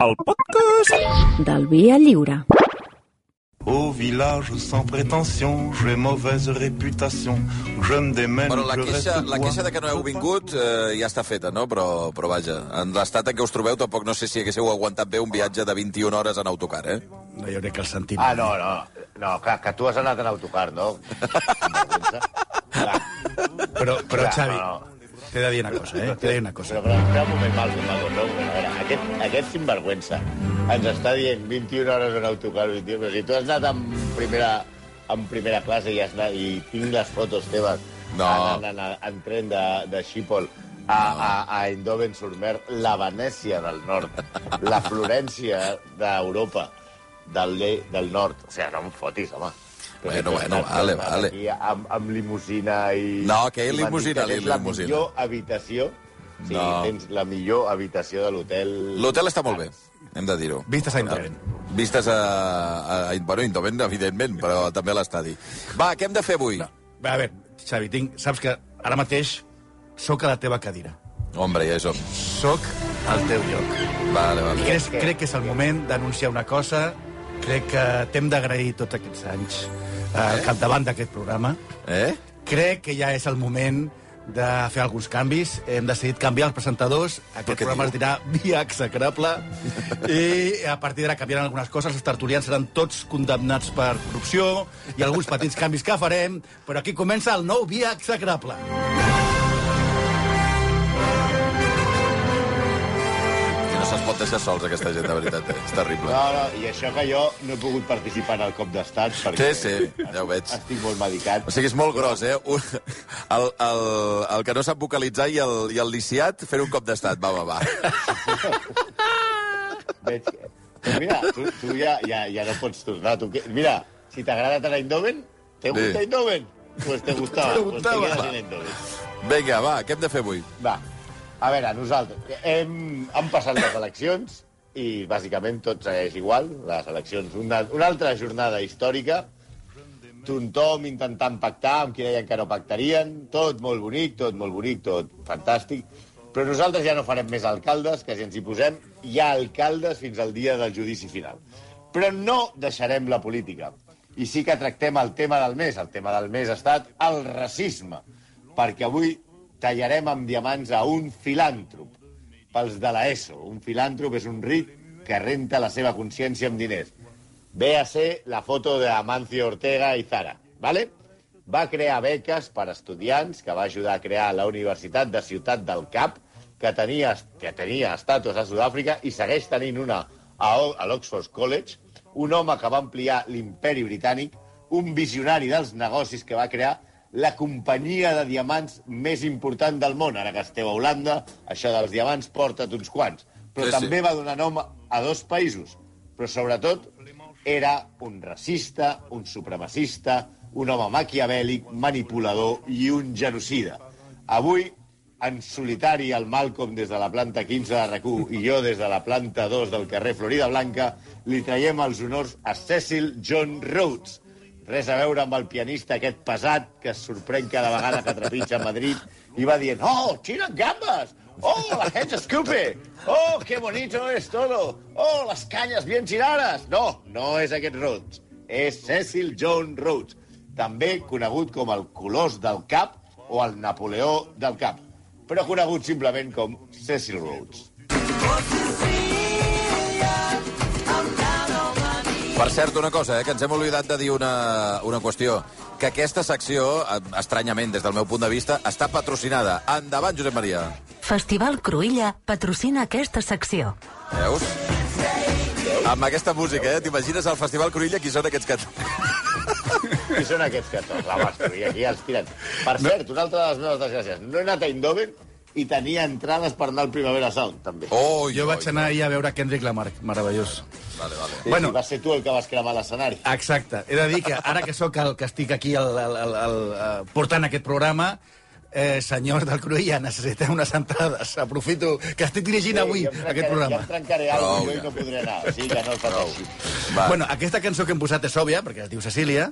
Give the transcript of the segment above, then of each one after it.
el podcast del Via Lliure. Au village sans prétention, j'ai mauvaise réputation. Je me démène, Bueno, la queixa, la queixa de que no heu vingut eh, ja està feta, no? Però, però vaja, en l'estat en què us trobeu tampoc no sé si haguéssiu aguantat bé un viatge de 21 hores en autocar, eh? No, jo crec que el sentim. Ah, no, no. No, que, que tu has anat en autocar, no? Però, però Xavi, no, t'he de dir una cosa, eh? T'he de dir una cosa. Però, però, espera un moment, Malcom, Malcom, no? A veure, aquest, aquest sinvergüenza ens està dient 21 hores en autocar, 21, però si tu has anat en primera, en primera classe i, has anat, i tinc les fotos teves No. anant en, en, en tren de, de Schiphol a, a, a Eindhoven-sur-Mer, la Venècia del nord, la Florència d'Europa, del, del nord. O sigui, no em fotis, home. Bueno, bueno, vale, vale. Aquí amb, amb limusina i... No, que dit limusina, tens limusina. la millor habitació Sí, No. tens la millor habitació de l'hotel... L'hotel està molt bé, hem de dir-ho. Vistes a Eindhoven. Vistes a, a, a bueno, Eindhoven, evidentment, però també a l'estadi. Va, què hem de fer avui? No. A veure, Xavi, tinc, saps que ara mateix sóc a la teva cadira. Hombre, ja hi som. Sóc al teu lloc. Vale, I vale. crec, crec que és el moment d'anunciar una cosa. Crec que t'hem d'agrair tots aquests anys eh, al capdavant d'aquest programa. Eh? Crec que ja és el moment de fer alguns canvis. Hem decidit canviar els presentadors. Aquest programa diu? es dirà Via Execrable. I a partir d'ara canviaran algunes coses. Els tertulians seran tots condemnats per corrupció i alguns petits canvis que farem. Però aquí comença el nou Via Execrable. Que no se'ls pot deixar sols, aquesta gent, de veritat. Eh? És terrible. No, no, i això que jo no he pogut participar en el cop d'estat perquè Sí, sí, ja ho veig. estic molt medicat. O sigui, és molt gros, eh? Un, el, el, el que no sap vocalitzar i el, i el lisiat fer un cop d'estat. Va, va, va. Veig que... Mira, tu, tu ja, ja, ja no pots tornar. Tu, que... Mira, si t'agrada tant Eindhoven, ¿te gusta Sí. Eindhoven? Pues te gustaba. Te Pues te quedas en Eindhoven. Vinga, va, què hem de fer avui? Va, a veure, nosaltres hem, han passat les eleccions i bàsicament tot segueix igual. Les eleccions, una, una altra jornada històrica, tothom intentant pactar amb qui deien que no pactarien, tot molt bonic, tot molt bonic, tot fantàstic, però nosaltres ja no farem més alcaldes, que si ens hi posem, hi ha alcaldes fins al dia del judici final. Però no deixarem la política. I sí que tractem el tema del mes. El tema del mes ha estat el racisme, perquè avui tallarem amb diamants a un filàntrop, pels de l'ESO. Un filàntrop és un ric que renta la seva consciència amb diners. Ser la foto d'Amancio Ortega i Zara, ¿vale? Va crear beques per a estudiants, que va ajudar a crear la Universitat de Ciutat del Cap, que tenia, que tenia estatus a Sud-àfrica i segueix tenint una a, a l'Oxford College, un home que va ampliar l'imperi britànic, un visionari dels negocis que va crear la companyia de diamants més important del món. Ara que esteu a Holanda, això dels diamants porta't uns quants. Però Sí, sí. també va donar nom a dos països. Però sobretot era un racista, un supremacista, un home maquiavèlic, manipulador i un genocida. Avui, en solitari, el Malcolm des de la planta 15 de rac i jo des de la planta 2 del carrer Florida Blanca, li traiem els honors a Cecil John Rhodes. Res a veure amb el pianista aquest pesat que es sorprèn cada vegada que trepitja a Madrid i va dient, oh, tiran gambas, oh, la gente escupe, oh, qué bonito es todo, oh, las cañas bien tiradas. No, no és aquest Rhodes, és Cecil John Rhodes, també conegut com el Colós del Cap o el Napoleó del Cap, però conegut simplement com Cecil Rhodes. Per cert, una cosa, eh, que ens hem oblidat de dir una, una qüestió. Que aquesta secció, estranyament, des del meu punt de vista, està patrocinada. Endavant, Josep Maria. Festival Cruïlla patrocina aquesta secció. Veus? Amb aquesta música, eh? T'imagines al Festival Cruïlla qui són aquests que... Qui són aquests que tots? La bastos, i aquí els tiren. Per cert, una altra de les meves desgràcies. No he anat a Eindhoven i tenia entrades per anar al Primavera Sound, també. Oh, Jo vaig anar ahir a veure Kendrick Lamar, meravellós. Vale, vale. Sí, bueno. sí, va ser tu el que vas cremar l'escenari. Exacte. He de dir que ara que sóc el que estic aquí el, el, el, el, portant aquest programa, eh, senyor del Cruïlla, necessitem unes entrades. Aprofito que estic dirigint avui jo em trencaré- aquest Ja programa. em trencaré alguna cosa i ja. no podré anar. O sigui que no el pateixi. Bueno, aquesta cançó que hem posat és òbvia, perquè es diu Cecília,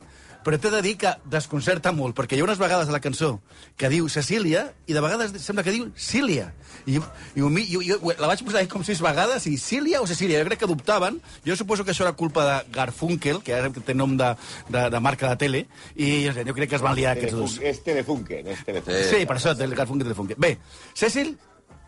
Però t'he de dir que desconcerta molt, perquè hi ha unes vegades a la cançó que diu Cecília i de vegades sembla que diu Cília. I, i, i, i, i la vaig posar com sis vegades i Cília o Cecília. Jo crec que dubtaven. Jo suposo que això era culpa de Garfunkel, que ara té nom de, de, de marca de tele, i jo, sé, jo crec que es van liar aquests dos. És Telefunken, és Telefunken. Sí, per això, el Garfunkel Telefunken. Bé, Cecil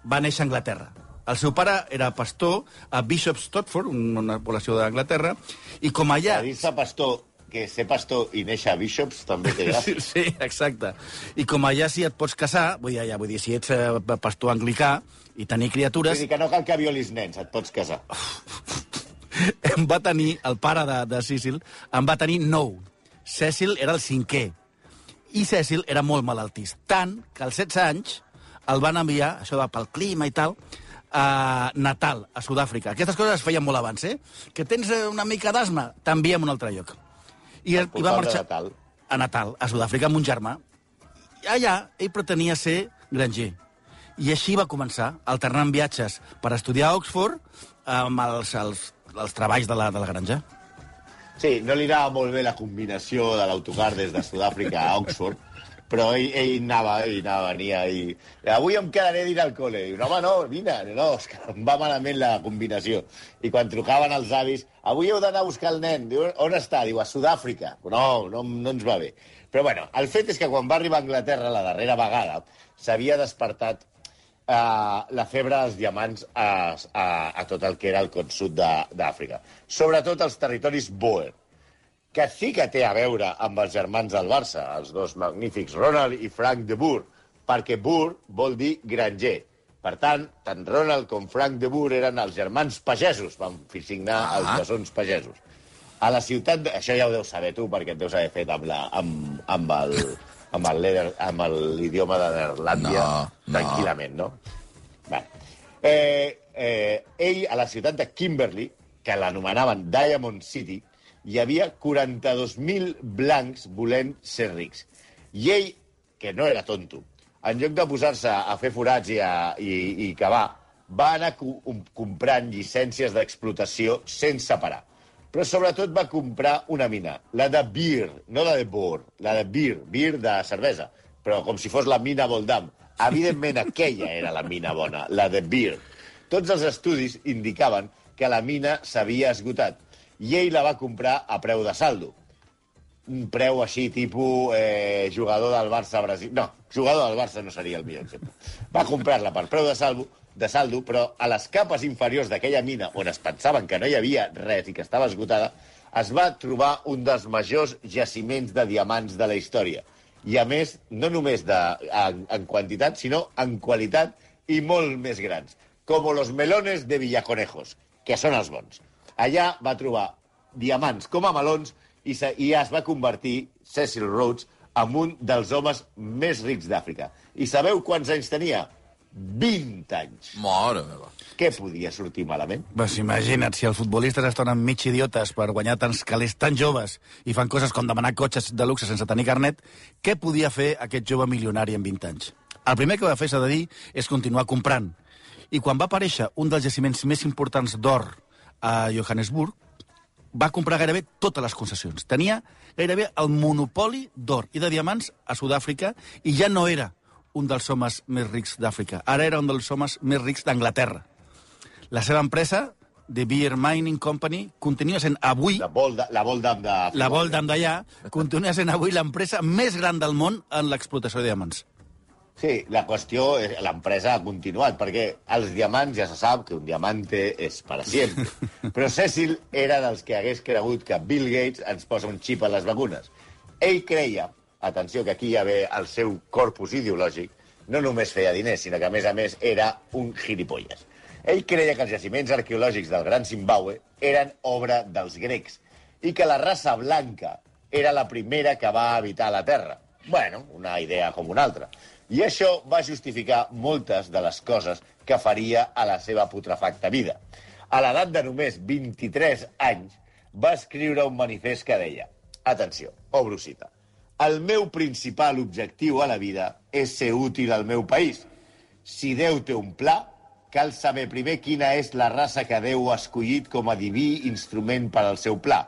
va néixer a Anglaterra. El seu pare era pastor a Bishop Stotford, una població d'Anglaterra, i com allà... Dir-se pastor, que ser pastor i néixer a Bishops també té gràcia. Sí, sí, exacte. I com allà si et pots casar, vull dir, ja, vull dir si ets eh, pastor anglicà i tenir Vull criatures, dir que no cal que violis nens, et pots casar. em va tenir, el pare de, de Cecil, em va tenir nou. Cecil era el cinquè. I Cecil era molt malaltís. Tant que als 16 anys el van enviar, això va pel clima i tal, a Natal, a Sud-àfrica. Aquestes coses es feien molt abans, eh? Que tens eh, una mica d'asma, t'enviem a un altre lloc. I, i va marxar Natal. a Natal, a Sud-àfrica, amb un germà. I allà ell pretenia ser granger. I així va començar, alternant viatges per estudiar a Oxford amb els, els, els treballs de la, de la granja. Sí, no li anava molt bé la combinació de l'autocar des de Sud-àfrica a Oxford, però ell, ell anava, ell anava, venia i... Avui em quedaré dir al col·le. No, home, no, vine. No, és que em va malament la combinació. I quan trucaven els avis, avui heu d'anar a buscar el nen. Diu, on està? Diu, a Sud-àfrica. No, no, no ens va bé. Però, bueno, el fet és que quan va arribar a Anglaterra la darrera vegada, s'havia despertat eh, la febre dels diamants a, a, a tot el que era el con sud de- d'Àfrica. Sobretot els territoris Boer, que sí que té a veure amb els germans del Barça, els dos magnífics Ronald i Frank de Boer, perquè Boer vol dir granger. Per tant, tant Ronald com Frank de Boer eren els germans pagesos, van signar Ah. els bessons pagesos. A la ciutat... De... Això ja ho deus saber tu, perquè et deus haver fet amb, la, amb, amb el amb el leder- amb l'idioma de Neerlàndia No, no. tranquil·lament, no? Bé. Eh, eh, ell, a la ciutat de Kimberley, que l'anomenaven Diamond City, hi havia 42.000 blancs volent ser rics. I ell, que no era tonto, en lloc de posar-se a fer forats i, a, i, i cavar, va anar co um, comprant llicències d'explotació sense parar. Però sobretot va comprar una mina, la de Beer, no la de Bor, la de Beer, Beer de cervesa, però com si fos la mina Voldam. Evidentment, aquella era la mina bona, la de Beer. Tots els estudis indicaven que la mina s'havia esgotat i ell la va comprar a preu de saldo. Un preu així, tipus eh, jugador del Barça Brasil... No, jugador del Barça no seria el millor exemple. Va comprar-la per preu de saldo, de saldo, però a les capes inferiors d'aquella mina, on es pensaven que no hi havia res i que estava esgotada, es va trobar un dels majors jaciments de diamants de la història. I, a més, no només de, en, en quantitat, sinó en qualitat i molt més grans. Com los melones de Villaconejos, que són els bons. Allà va trobar diamants com a melons i, se, i es va convertir Cecil Rhodes en un dels homes més rics d'Àfrica. I sabeu quants anys tenia? 20 anys. Mare meva. Què podia sortir malament? Pues imagina't, si els futbolistes es tornen mig idiotes per guanyar tants calés tan joves i fan coses com demanar cotxes de luxe sense tenir carnet, què podia fer aquest jove milionari en 20 anys? El primer que va fer, s'ha de dir, és continuar comprant. I quan va aparèixer un dels jaciments més importants d'or a Johannesburg, va comprar gairebé totes les concessions. Tenia gairebé el monopoli d'or i de diamants a Sud-àfrica i ja no era un dels homes més rics d'Àfrica. Ara era un dels homes més rics d'Anglaterra. La seva empresa, The Beer Mining Company, continua sent avui, La Voldam, la Voldam de... la Voldam d'allà, continua sent avui l'empresa més gran del món en l'explotació de diamants. Sí, la qüestió, és- l'empresa ha continuat, perquè els diamants ja se sap que un diamante és para sempre. Però Cecil era dels que hagués cregut que Bill Gates ens posa un xip a les vacunes. Ell creia, atenció que aquí ja ve el seu corpus ideològic, no només feia diners, sinó que a més a més era un gilipolles. Ell creia que els jaciments arqueològics del Gran Zimbabue eren obra dels grecs i que la raça blanca era la primera que va habitar la Terra. Bueno, una idea com una altra. I això va justificar moltes de les coses que faria a la seva putrefacta vida. A l'edat de només 23 anys, va escriure un manifest que deia Atenció, obro cita. El meu principal objectiu a la vida és ser útil al meu país. Si Déu té un pla, cal saber primer quina és la raça que Déu ha escollit com a diví instrument per al seu pla.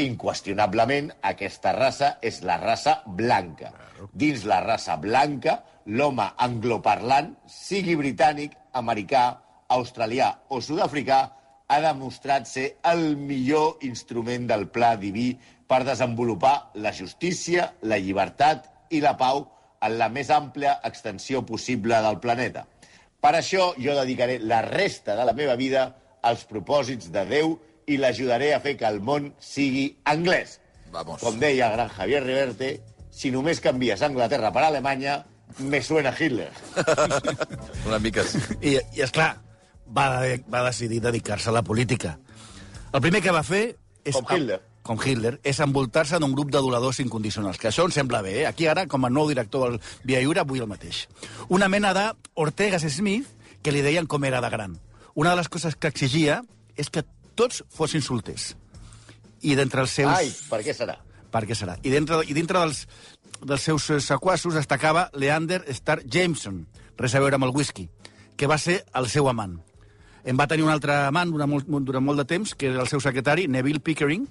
Inqüestionablement, aquesta raça és la raça blanca. Dins la raça blanca, l'home angloparlant, sigui britànic, americà, australià o sud-africà, ha demostrat ser el millor instrument del pla diví per desenvolupar la justícia, la llibertat i la pau en la més àmplia extensió possible del planeta. Per això jo dedicaré la resta de la meva vida als propòsits de Déu i l'ajudaré a fer que el món sigui anglès. Vamos. Com deia el gran Javier Riverte, si només canvies Anglaterra per Alemanya, me suena Hitler. Una mica sí. I, i esclar, va, va decidir dedicar-se a la política. El primer que va fer és... Com Hitler. Com Hitler, és envoltar-se d'un grup d'adoradors incondicionals, que això em sembla bé, eh? Aquí ara, com a nou director del Via Lliure, vull el mateix. Una mena de Smith, que li deien com era de gran. Una de les coses que exigia és que tots fossin solters. I d'entre els seus... Ai, per què serà? per què serà. I dintre, i dintre dels, dels seus eh, sequassos destacava Leander Star Jameson, res a veure amb el whisky, que va ser el seu amant. En va tenir un altre amant durant molt, durant molt de temps, que era el seu secretari, Neville Pickering,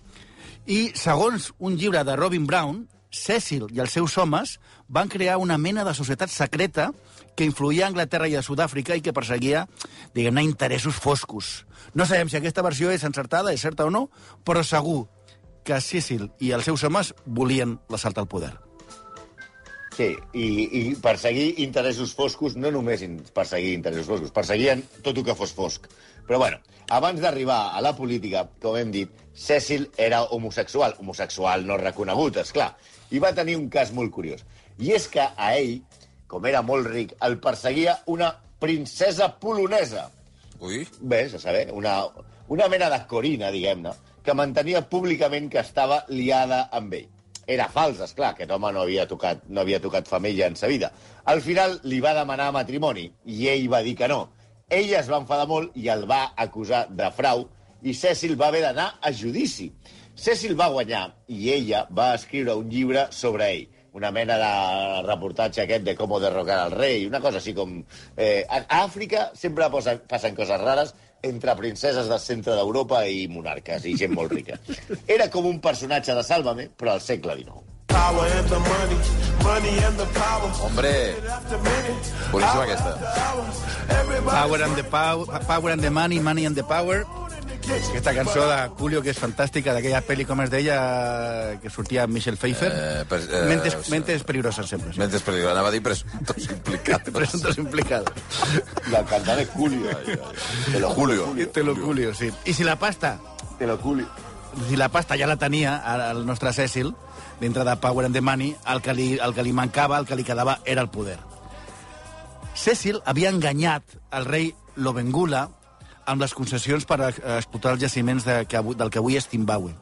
i segons un llibre de Robin Brown, Cecil i els seus homes van crear una mena de societat secreta que influïa a Anglaterra i a Sud-àfrica i que perseguia, diguem-ne, interessos foscos. No sabem si aquesta versió és encertada, és certa o no, però segur que Cecil i els seus homes volien l'assalt al poder. Sí, i, i perseguir interessos foscos, no només perseguir interessos foscos, perseguien tot el que fos fosc. Però, bueno, abans d'arribar a la política, com hem dit, Cecil era homosexual, homosexual no reconegut, és clar, i va tenir un cas molt curiós. I és que a ell, com era molt ric, el perseguia una princesa polonesa. Ui, Bé, a saber, una, una mena de corina, diguem-ne, que mantenia públicament que estava liada amb ell. Era fals, és clar, aquest home no havia tocat, no havia tocat femella en sa vida. Al final li va demanar matrimoni i ell va dir que no. Ella es va enfadar molt i el va acusar de frau i Cecil va haver d'anar a judici. Cecil va guanyar i ella va escriure un llibre sobre ell una mena de reportatge aquest de com derrocar al rei, una cosa així com... Eh, a Àfrica sempre posen, passen coses rares entre princeses del centre d'Europa i monarques i gent molt rica. Era com un personatge de Sálvame, però al segle XIX. Money, money hombre, boníssima aquesta. Power and the power, power and the money, money and the power. Aquesta cançó de Julio, que és fantàstica, d'aquella pel·li, com es deia, que sortia amb Michelle Pfeiffer. Eh, per- eh, mentes, mentes perillosas, sempre. Sí. Mentes per anava a dir presumptos implicats. Presuntos implicados. El cantant és Julio. Te lo Julio. Te lo Julio, sí. I si la pasta, Te lo Julio. si la pasta ja la tenia el nostre Cecil, dintre de Power and the Money, el que li, el que li mancava, el que li quedava, era el poder. Cecil havia enganyat el rei Lobengula amb les concessions per explotar els jaciments de, que, del que avui és Zimbabue.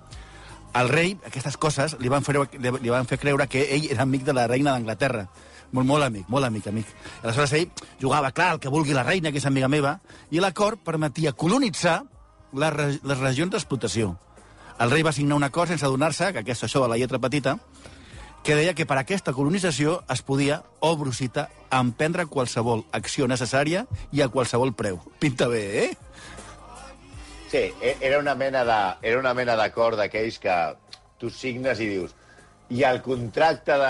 Al rei, aquestes coses li van, fer, li van fer creure que ell era amic de la reina d'Anglaterra. Molt, molt amic, molt amic, amic. Aleshores ell jugava, clar, el que vulgui la reina, que és amiga meva, i l'acord permetia colonitzar les, les regions d'explotació. El rei va signar un acord sense adonar-se, que aquesta això de la lletra petita, que deia que per aquesta colonització es podia, o brusita, emprendre qualsevol acció necessària i a qualsevol preu. Pinta bé, eh? Sí, e- era una mena de, era una mena d'acord d'aquells que tu signes i dius i el contracte de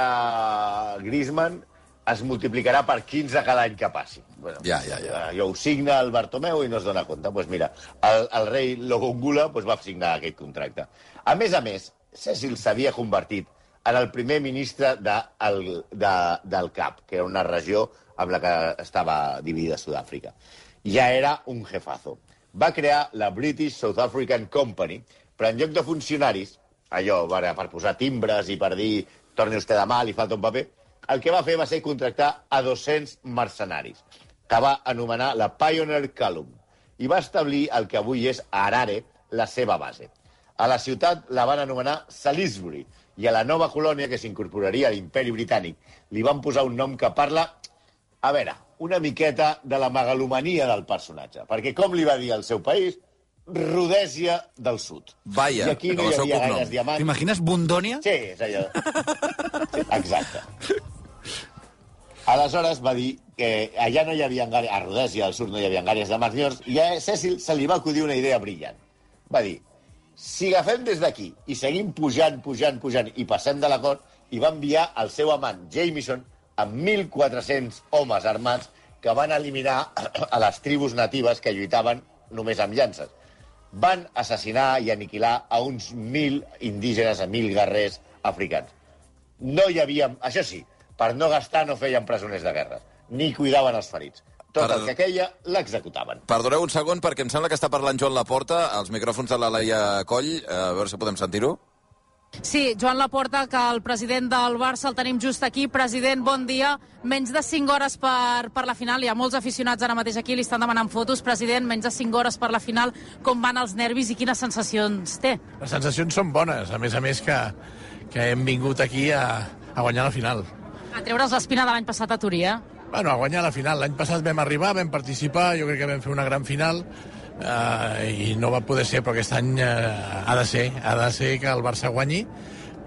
Griezmann es multiplicarà per 15 cada any que passi. Bueno, Ja, ja, ja. eh, Jo ho signa el Bartomeu i no es dona compte. Doncs pues mira, el, el rei Logongula pues va signar aquest contracte. A més a més, Cecil s'havia convertit en el primer ministre de, el, de, del CAP, que era una regió amb la que estava dividida Sud-àfrica. Ja era un jefazo. Va crear la British South African Company, però en lloc de funcionaris, allò per, per posar timbres i per dir torni a mal i falta un paper, el que va fer va ser contractar a 200 mercenaris, que va anomenar la Pioneer Column, i va establir el que avui és Harare, la seva base. A la ciutat la van anomenar Salisbury, i a la nova colònia que s'incorporaria a l'imperi britànic li van posar un nom que parla, a veure, una miqueta de la megalomania del personatge. Perquè com li va dir al seu país? Rodèsia del Sud. Vaya, I aquí no hi seu havia cognom. gaires diamants. T'imagines Bundònia? Sí, és allò. Sí, exacte. Aleshores va dir que allà no hi havia gàries, a Rodèsia al sud no hi havia gàries de marniors, i a Cecil se li va acudir una idea brillant. Va dir, Si agafem des d'aquí i seguim pujant, pujant, pujant i passem de l'acord, i va enviar el seu amant, Jameson, amb 1.400 homes armats que van eliminar a les tribus natives que lluitaven només amb llances. Van assassinar i aniquilar a uns 1.000 indígenes, a 1.000 guerrers africans. No hi havia... Això sí, per no gastar no feien presoners de guerra, ni cuidaven els ferits. Tot Per- el que queia l'executaven. Perdoneu un segon, perquè em sembla que està parlant Joan Laporta, als micròfons de la Laia Coll. Eh, A veure si podem sentir-ho. Sí, Joan Laporta, que el president del Barça el tenim just aquí. President, bon dia. Menys de 5 hores per, per la final. Hi ha molts aficionats ara mateix aquí, li estan demanant fotos. President, menys de 5 hores per la final. Com van els nervis i quines sensacions té? Les sensacions són bones, a més a més que, que hem vingut aquí a, a guanyar la final. A treure's l'espina de l'any passat a Turí, eh? Bueno, a guanyar la final. L'any passat vam arribar, vam participar, jo crec que vam fer una gran final eh, i no va poder ser, però aquest any eh, ha de ser, ha de ser que el Barça guanyi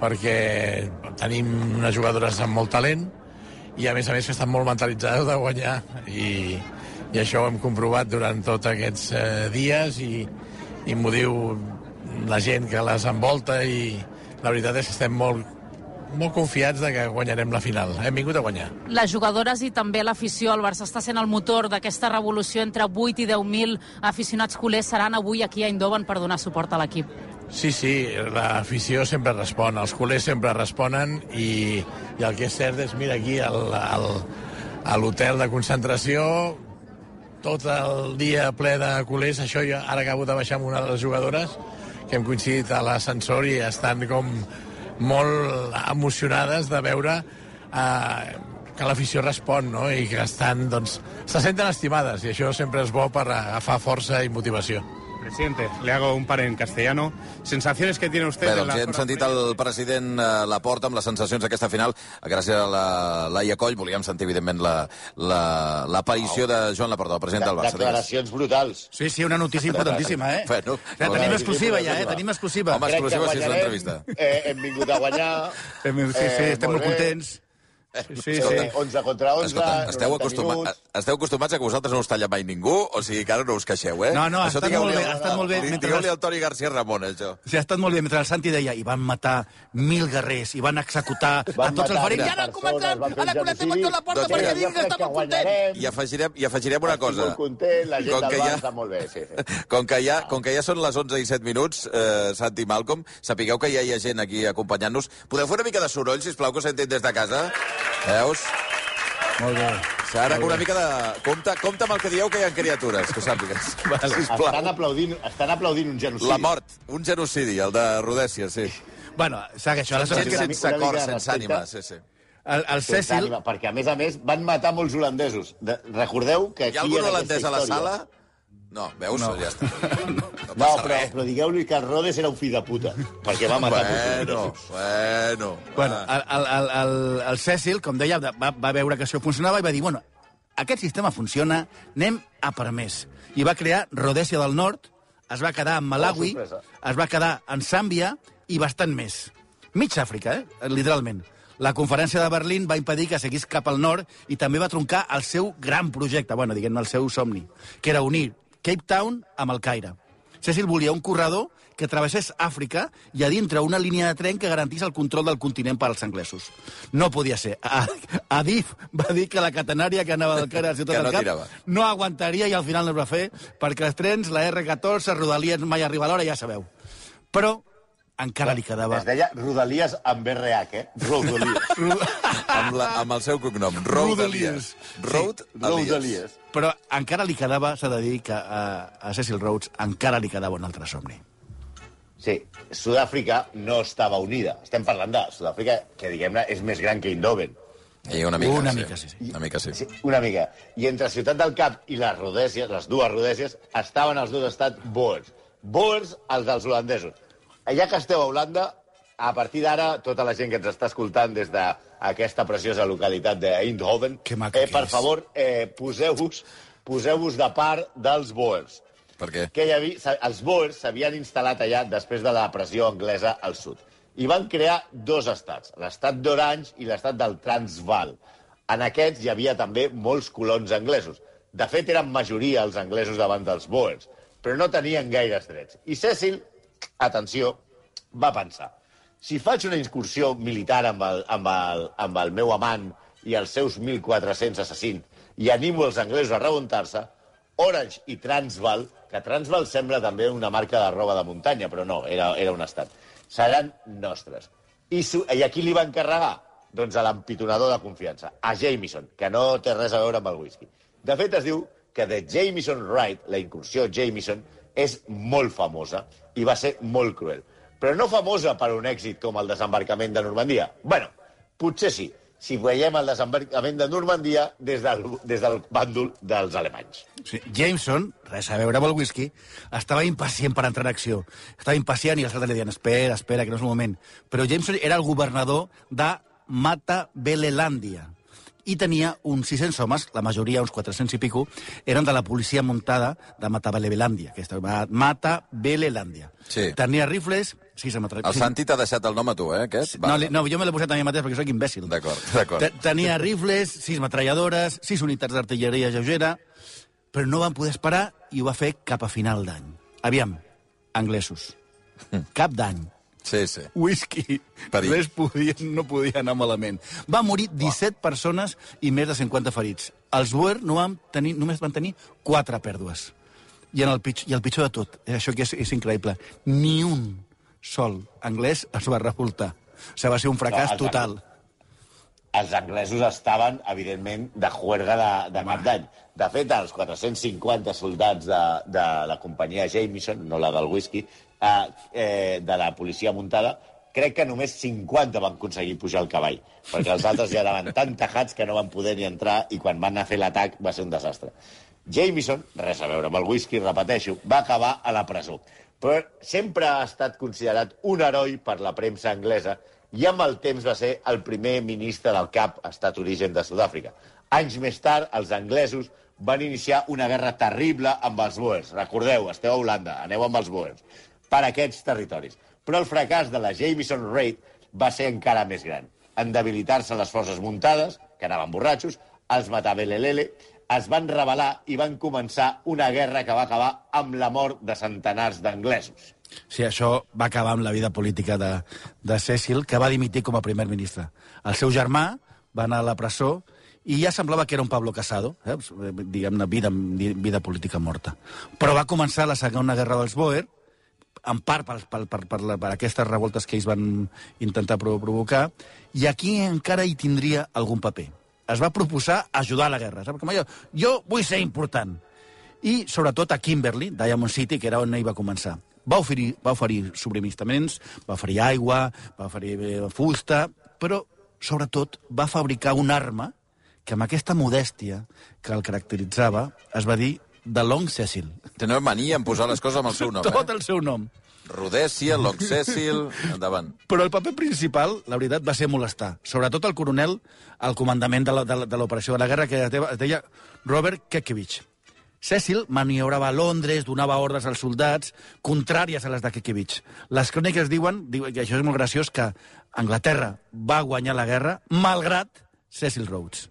perquè tenim unes jugadores amb molt talent i a més a més que estan molt mentalitzades de guanyar i, i això ho hem comprovat durant tots aquests eh, dies i, i m'ho diu la gent que les envolta i la veritat és que estem molt, molt confiats de que guanyarem la final. Hem vingut a guanyar. Les jugadores i també l'afició, el Barça està sent el motor d'aquesta revolució entre 8 i 10.000 aficionats culers seran avui aquí a Eindhoven per donar suport a l'equip. Sí, sí, l'afició sempre respon, els culers sempre responen i, i el que és cert és, mira, aquí al, al, a l'hotel de concentració tot el dia ple de culers, això jo ara acabo de baixar amb una de les jugadores que hem coincidit a l'ascensor i estan com molt emocionades de veure eh, que l'afició respon no? i que estan, doncs, se senten estimades i això sempre és bo per agafar força i motivació. Presidente, le hago un par en castellano. Sensaciones que tiene usted Bé, doncs hem sentit el president eh, Laporta amb les sensacions d'aquesta final. Gràcies a la Laia Coll volíem sentir, evidentment, la- la- l'aparició de Joan Laporta, el president del Barça. Digues. Declaracions brutals. Sí, sí, una notícia importantíssima, eh? Bueno, ja molt tenim exclusiva, ja, eh? Tenim exclusiva. Home, exclusiva, sí, és l'entrevista. Eh, hem vingut a guanyar. Sí, sí, estem molt bé. contents. Sí, sí. Eh, 11 contra 11, Escolta, esteu, 90 acostuma, minuts. esteu acostumats a que vosaltres no us talla mai ningú? O sigui que ara no us queixeu, eh? No, no, ha estat molt bé, ha estat molt bé. Mentre Digueu-li al Toni García Ramon, això. Sí, ha estat molt bé. Mentre el Santi deia, i van matar mil guerrers, i van executar Van a tots els ferits. mil I ara comencem, fer ara genocidi. amb la porta Doncs perquè diguin que està molt content. I afegirem, i afegirem una Estic cosa. molt content, la gent Com del que Barça està molt bé, sí, sí. Com que, ja, com que ja són les 11 i 7 minuts, eh, Santi i Malcolm, sapigueu que ja hi ha gent aquí acompanyant-nos. Podeu fer una mica de soroll, sisplau, que us sentit des de casa? Veus? Molt bé. Ara una mica de... Compte, compte amb el que dieu que hi ha criatures, que ho sàpigues. Vale. Estan aplaudint, estan aplaudint un genocidi. La mort, un genocidi, el de Rodècia, sí. Bueno, segueixo. Gent Aleshores, sense cor, sense ànima, sí, sí. el, el Sense Cecil... ànima, perquè, a més a més, van matar molts holandesos. De, recordeu que aquí... Hi ha algun holandès a la història- sala? No, veus? No. Ja està. No, No, passa però, res. però digueu-li que el Rodes era un fill de puta, perquè va matar Bueno, molts bueno. Bueno, el, el, el, el, el Cecil, com deia, va, va veure que això funcionava i va dir, bueno, aquest sistema funciona, anem a per més. I va crear Rhodèsia del Nord, es va quedar en Malawi, Oh, es va quedar en Zàmbia i bastant més. Mig Àfrica, eh? literalment. La conferència de Berlín va impedir que seguís cap al nord i també va troncar el seu gran projecte, bueno, diguem-ne el seu somni, que era unir Cape Town amb el Caire. Cecil volia un corredor que travessés Àfrica i a dintre una línia de tren que garantís el control del continent per als anglesos. No podia ser. Adif va dir que la catenària que anava del Caire a la ciutat no del Cap tirava. no aguantaria i al final no es va fer perquè els trens, la R14, Rodalies mai arriba a l'hora, ja sabeu. Però encara li quedava... Es deia Rodalies amb RH, eh? Rodalies. Amb, la, amb el seu cognom, Road Elias. Road Elias. Però encara li quedava, s'ha de dir, que a, a Cecil Rhodes encara li quedava un altre somni. Sí, Sud-àfrica no estava unida. Estem parlant de Sud-àfrica, que diguem-ne és més gran que Eindhoven. I una mica, Una sí. mica, sí, sí. Una mica, sí. Sí, una mica. I entre Ciutat del Cap i les Rodèsies, les dues Rodèsies, estaven els dos estats Boers. Boers, els dels holandesos. Ja que esteu a Holanda, a partir d'ara, tota la gent que ens està escoltant des d'aquesta preciosa localitat d'Eindhoven, eh, que per favor, eh, poseu-vos poseu de part dels Boers. Per què? que hi havia, els Boers s'havien instal·lat allà després de la pressió anglesa al sud. I van crear dos estats, l'estat d'Orange i l'estat del Transvaal. En aquests hi havia també molts colons anglesos. De fet, eren majoria els anglesos davant dels Boers, però no tenien gaires drets. I Cecil atenció, va pensar, si faig una incursió militar amb el, amb el, amb el meu amant i els seus 1.400 assassins i animo els anglesos a rebentar-se, Orange i Transvaal, que Transvaal sembla també una marca de roba de muntanya, però no, era, era un estat, seran nostres. I, su, I a qui li va encarregar? Doncs a l'empitonador de confiança, a Jameson, que no té res a veure amb el whisky. De fet, es diu que de Jameson Wright, la incursió Jameson, és molt famosa i va ser molt cruel. Però no famosa per un èxit com el desembarcament de Normandia. bueno, potser sí, si veiem el desembarcament de Normandia des del, des del bàndol dels alemanys. Sí. Jameson, res a veure amb el whisky, estava impacient per entrar en acció. Estava impacient i els altres li deien, espera, espera, que no és el moment. Però Jameson era el governador de Matabelelandia i tenia uns 600 homes, la majoria, uns 400 i pico, eren de la policia muntada de Matabelelandia, aquesta, Matabelelandia. Sí. Tenia rifles, sis ametralladores... El Santi t'ha deixat el nom a tu, eh, aquest? No, li- no, jo me l'he posat a mi mateix perquè sóc imbècil. D'acord, d'acord. Te- Tenia rifles, sis metralladores, sis unitats d'artilleria lleugera, però no van poder esperar i ho va fer cap a final d'any. Aviam, anglesos. Cap d'any. Sí, sí. Whisky. Perill. Res podia, no podia anar malament. Va morir 17 persones i més de 50 ferits. Els Boer no van tenir, només van tenir 4 pèrdues. I, en el pitjor, I el pitjor de tot, eh, això que és, és increïble, ni un sol anglès es va revoltar. O sigui, va ser un fracàs No, total. els anglesos estaven, evidentment, de juerga de, de cap d'any. De fet, els 450 soldats de, de la companyia Jameson, no la del whisky, eh, eh, de la policia muntada, crec que només 50 van aconseguir pujar al cavall, perquè els altres ja anaven tan tajats que no van poder ni entrar i quan van anar a fer l'atac va ser un desastre. Jameson, res a veure amb el whisky, repeteixo, va acabar a la presó. Però sempre ha estat considerat un heroi per la premsa anglesa i amb el temps va ser el primer ministre del CAP, estat origen de Sud-àfrica. Anys més tard, els anglesos van iniciar una guerra terrible amb els Boers. Recordeu, esteu a Holanda, aneu amb els Boers, per aquests territoris. Però el fracàs de la Jameson Raid va ser encara més gran. En debilitar-se les forces muntades, que anaven borratxos, els Matabelelele, es van rebel·lar i van començar una guerra que va acabar amb la mort de centenars d'anglesos. Sí, això va acabar amb la vida política de, de Cecil, que va dimitir com a primer ministre. El seu germà va anar a la presó i ja semblava que era un Pablo Casado, eh? diguem-ne, vida, vida política morta. Però va començar la segona guerra dels Boer, en part per, per, per, per, la, per aquestes revoltes que ells van intentar provo- provocar, i aquí encara hi tindria algun paper. Es va proposar ajudar a la guerra? Com allò, jo vull ser important. I, sobretot, a Kimberley, Diamond City, que era on ell va començar. Va oferir, va oferir subministraments, va oferir aigua, va oferir eh, fusta, però, sobretot, va fabricar una arma que amb aquesta modèstia que el caracteritzava es va dir de Long Cecil. Teniu mania en posar les coses amb el seu nom, Tot eh? el seu nom. Rodècia, Long Cecil... Endavant. Però el paper principal, la veritat, va ser molestar. Sobretot el coronel, al comandament de la- de de l'operació de la guerra, que es deia- es deia Robert Kekevich. Cecil maniobrava a Londres, donava ordres als soldats, contràries a les de Kekevich. Les cròniques diuen, diuen que això és molt graciós, que Anglaterra va guanyar la guerra malgrat Cecil Rhodes.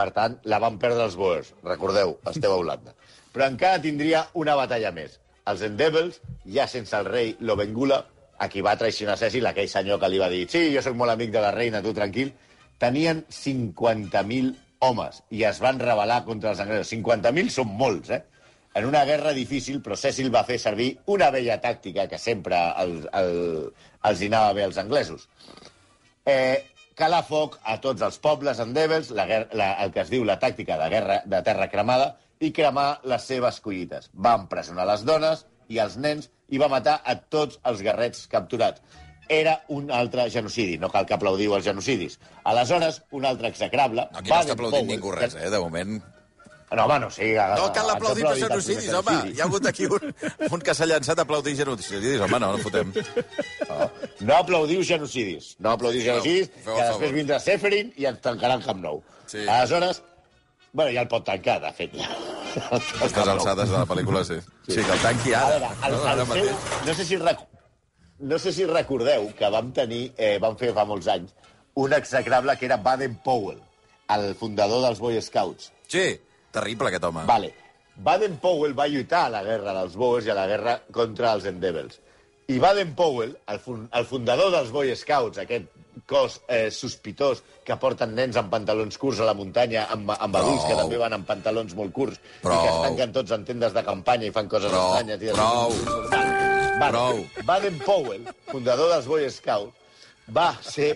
Per tant, la van perdre els Boers. Recordeu, esteu a Holanda. Però encara tindria una batalla més. Els Endeavors, ja sense el rei Lobengula, a qui va traicionar Cecil, aquell senyor que li va dir sí, jo sóc molt amic de la reina, tu tranquil, tenien 50.000 homes i es van rebel·lar contra els anglesos. 50.000 són molts, eh? En una guerra difícil, però Cecil va fer servir una vella tàctica que sempre el, el, els hi anava bé als anglesos eh, calar foc a tots els pobles endebles, la, la, el que es diu la tàctica de guerra de terra cremada, i cremar les seves collites. Va empresonar les dones i els nens i va matar a tots els guerrets capturats. Era un altre genocidi, no cal que aplaudiu els genocidis. Aleshores, un altre execrable... Aquí no està aplaudint Powell, ningú res, eh, de moment. No, home, no sigui... No cal aplaudir per genocidis, home. Hi ha hagut aquí un, un que s'ha llançat a aplaudir genocidis. Home, no, no fotem. No aplaudiu genocidis. No aplaudiu genocidis, el que després vindrà Seferin i ens tancaran Camp Nou. Sí. Aleshores, bueno, ja el pot tancar, de fet. Ja. A Aquestes alçades de la pel·lícula, sí. Sí, que el tanqui A ara. veure, el, No, el seu, no, sé si rec... no sé si recordeu que vam tenir, eh, vam fer fa molts anys, un execrable que era Baden Powell, el fundador dels Boy Scouts. Sí, terrible aquest home. Vale. Baden Powell va lluitar a la guerra dels Boers i a la guerra contra els Endeavors. I Baden Powell, el, fun el fundador dels Boy Scouts, aquest cos eh, sospitós que porten nens amb pantalons curts a la muntanya, amb, amb adults que Prou. també van amb pantalons molt curts i Prou. que es tanquen tots en tendes de campanya i fan coses Prou, estranyes. I prou. Prou. Baden Powell, fundador dels Boy Scouts, va ser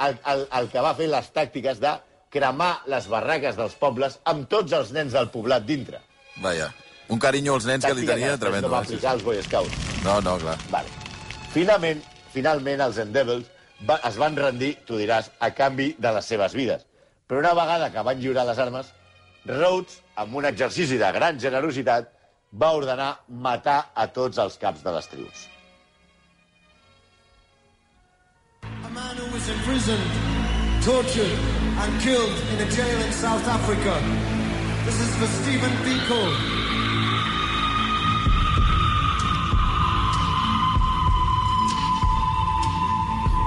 el, el, el que va fer les tàctiques de cremar les barraques dels pobles amb tots els nens del poblat dintre. Vaja. Un carinyo als nens que li tenia tremendo. No va eh? Aplicar als Boy Scouts. No, no, clar. Vale. Finalment, finalment els Endeavors va, es van rendir, tu diràs, a canvi de les seves vides. Però una vegada que van lliurar les armes, Rhodes, amb un exercici de gran generositat, va ordenar matar a tots els caps de les tribus. A man who was imprisoned, tortured, and killed in a jail in South Africa. This is for Stephen Biko.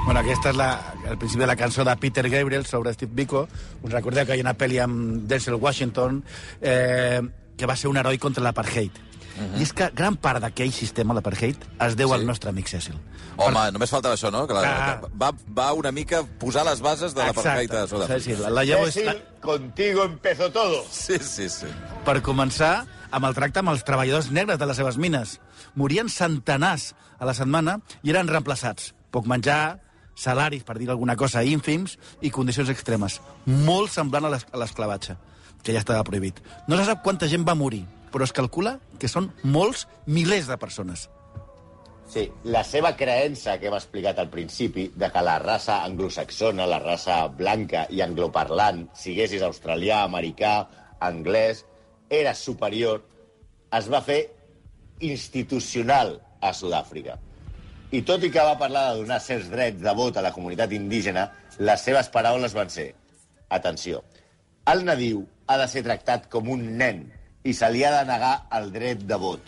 Bueno, aquesta és la, el principi de la cançó de Peter Gabriel sobre Steve Biko. Us recordeu que hi ha una pel·li amb Denzel Washington eh, que va ser un heroi contra l'apartheid. Uh -huh. I és que gran part d'aquell sistema, l'apartheid, es deu Sí. al nostre amic Cecil. Home, només faltava això, no? Que la, Ah. va, va una mica posar les bases de l'apartheid a Sud-àfrica. Sí, la, la llavor és... Cecil, contigo empezó todo. Sí, sí, sí. Per començar, amb el tracte amb els treballadors negres de les seves mines. Morien centenars a la setmana i eren reemplaçats. Poc menjar, salaris, per dir alguna cosa, ínfims i condicions extremes. Molt semblant a l'esclavatge, que ja estava prohibit. No se sap quanta gent va morir, però es calcula que són molts milers de persones. Sí, la seva creença que hem explicat al principi de que la raça anglosaxona, la raça blanca i angloparlant, siguessis australià, americà, anglès, era superior, es va fer institucional a Sud-àfrica. I tot i que va parlar de donar certs drets de vot a la comunitat indígena, les seves paraules van ser atenció, el nadiu ha de ser tractat com un nen i se li ha de negar el dret de vot.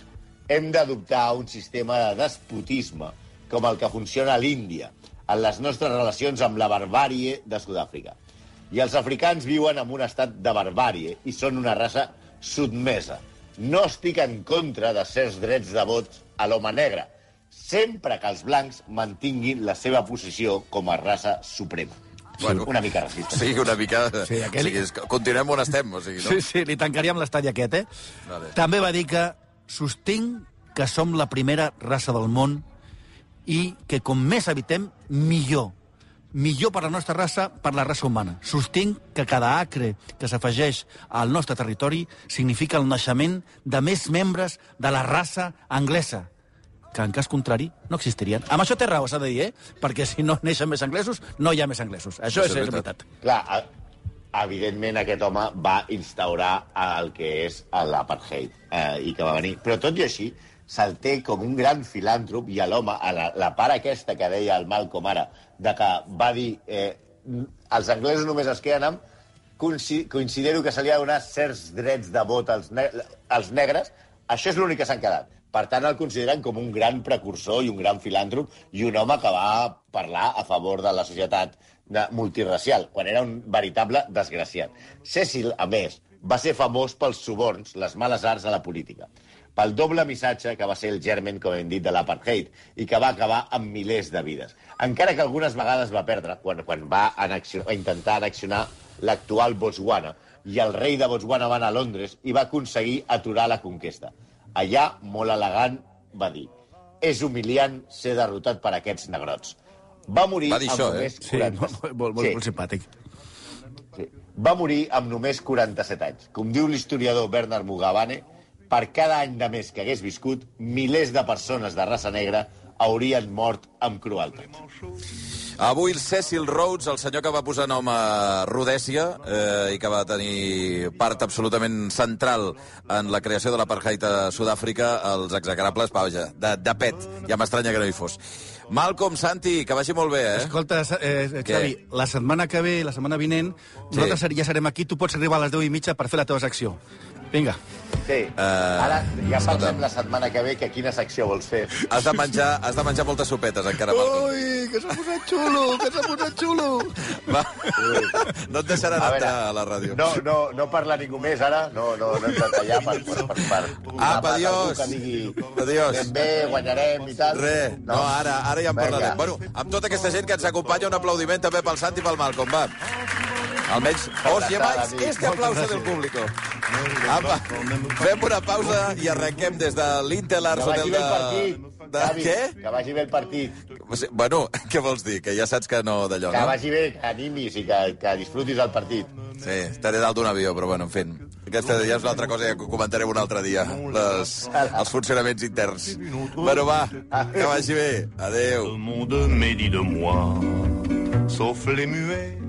Hem d'adoptar un sistema de despotisme com el que funciona a l'Índia en les nostres relacions amb la barbàrie de Sud-àfrica. I els africans viuen en un estat de barbàrie i són una raça sotmesa. No estic en contra de certs drets de vot a l'home negre, sempre que els blancs mantinguin la seva posició com a raça suprema. Bueno. una mica racista. Sí, una mica... Sí, aquell- O sigui, és continuem on estem, o sigui, no? Sí, sí, li tancaríem l'estadi aquest, eh? Vale. També va dir que sostinc que som la primera raça del món i que com més evitem, millor. Millor per la nostra raça, per la raça humana. Sostinc que cada acre que s'afegeix al nostre territori significa el naixement de més membres de la raça anglesa que en cas contrari no existirien. Amb això té raó, s'ha de dir, eh? Perquè si no neixen més anglesos, no hi ha més anglesos. Això, Això és, és veritat. veritat. Clar, evidentment aquest home va instaurar el que és l'apartheid eh, i que va venir. Però tot i així, se'l té com un gran filàntrop i a l'home, a la, la part aquesta que deia el Malcolm ara, de que va dir eh, els anglesos només es queden amb consi- considero que se li ha de donar certs drets de vot als, ne als negres, això és l'únic que s'han quedat. Per tant, el consideren com un gran precursor i un gran filàntrop i un home que va parlar a favor de la societat de, multiracial, quan era un veritable desgraciat. Cecil, a més, va ser famós pels suborns, les males arts a la política, pel doble missatge que va ser el germen, com hem dit, de l'apartheid, i que va acabar amb milers de vides. Encara que algunes vegades va perdre, quan, quan va annexionar, va intentar annexionar l'actual Botswana, i el rei de Botswana va anar a Londres i va aconseguir aturar la conquesta. Allà, molt elegant, va dir és humiliant ser derrotat per aquests negrots. Va morir Va dir amb això, eh? només Sí, 40... molt, molt, molt, Sí. molt simpàtic. Sí. Va morir amb només 47 anys. Com diu l'historiador Bernard Mugabane, per cada any de més que hagués viscut, milers de persones de raça negra haurien mort amb crueltat. Avui el Cecil Rhodes, el senyor que va posar nom a Rhodèsia eh, i que va tenir part absolutament central en la creació de l'apartheid a Sud-àfrica, els execrables, vaja, de, de pet. Ja m'estranya que no hi fos. Malcolm, Santi, que vagi molt bé, eh? Escolta, eh, Xavi, la setmana que ve, la setmana vinent, sí. nosaltres ja serem aquí, tu pots arribar a les 10 i mitja per fer la teva secció. Vinga. Sí. Eh, Ara ja escolta. pensem la setmana que ve que quina secció vols fer. Has de menjar, has de menjar moltes sopetes, encara, Malcolm. Ui, que s'ha posat xulo, que s'ha posat xulo. Va. No et deixaran A veure, entrar a la ràdio. No, no, no parla ningú més ara, no, no, no hem de tallar per... per, per, per Apa, adiós. Que digui, Adiós. anem bé, guanyarem i tal. Re, no, ara, ara ja en parlarem. Bueno, amb tota aquesta gent que ens acompanya, un aplaudiment també pel Santi i pel Malcolm, va. Almenys, os lleváis amic. este aplauso del público. Apa, fem una pausa i arrenquem des de l'Intel Que el de... de... Xavi, Què? Que vagi bé el partit. Bueno, què vols dir? Que ja saps que no d'allò, Que no? vagi bé, que animis i que, que disfrutis el partit. Sí, estaré dalt d'un avió, però bueno, en fin. Aquesta ja és una altra cosa que comentarem un altre dia, les, els funcionaments interns. Bueno, va, que vagi bé. Adéu. Le monde médit de moi, sauf les muets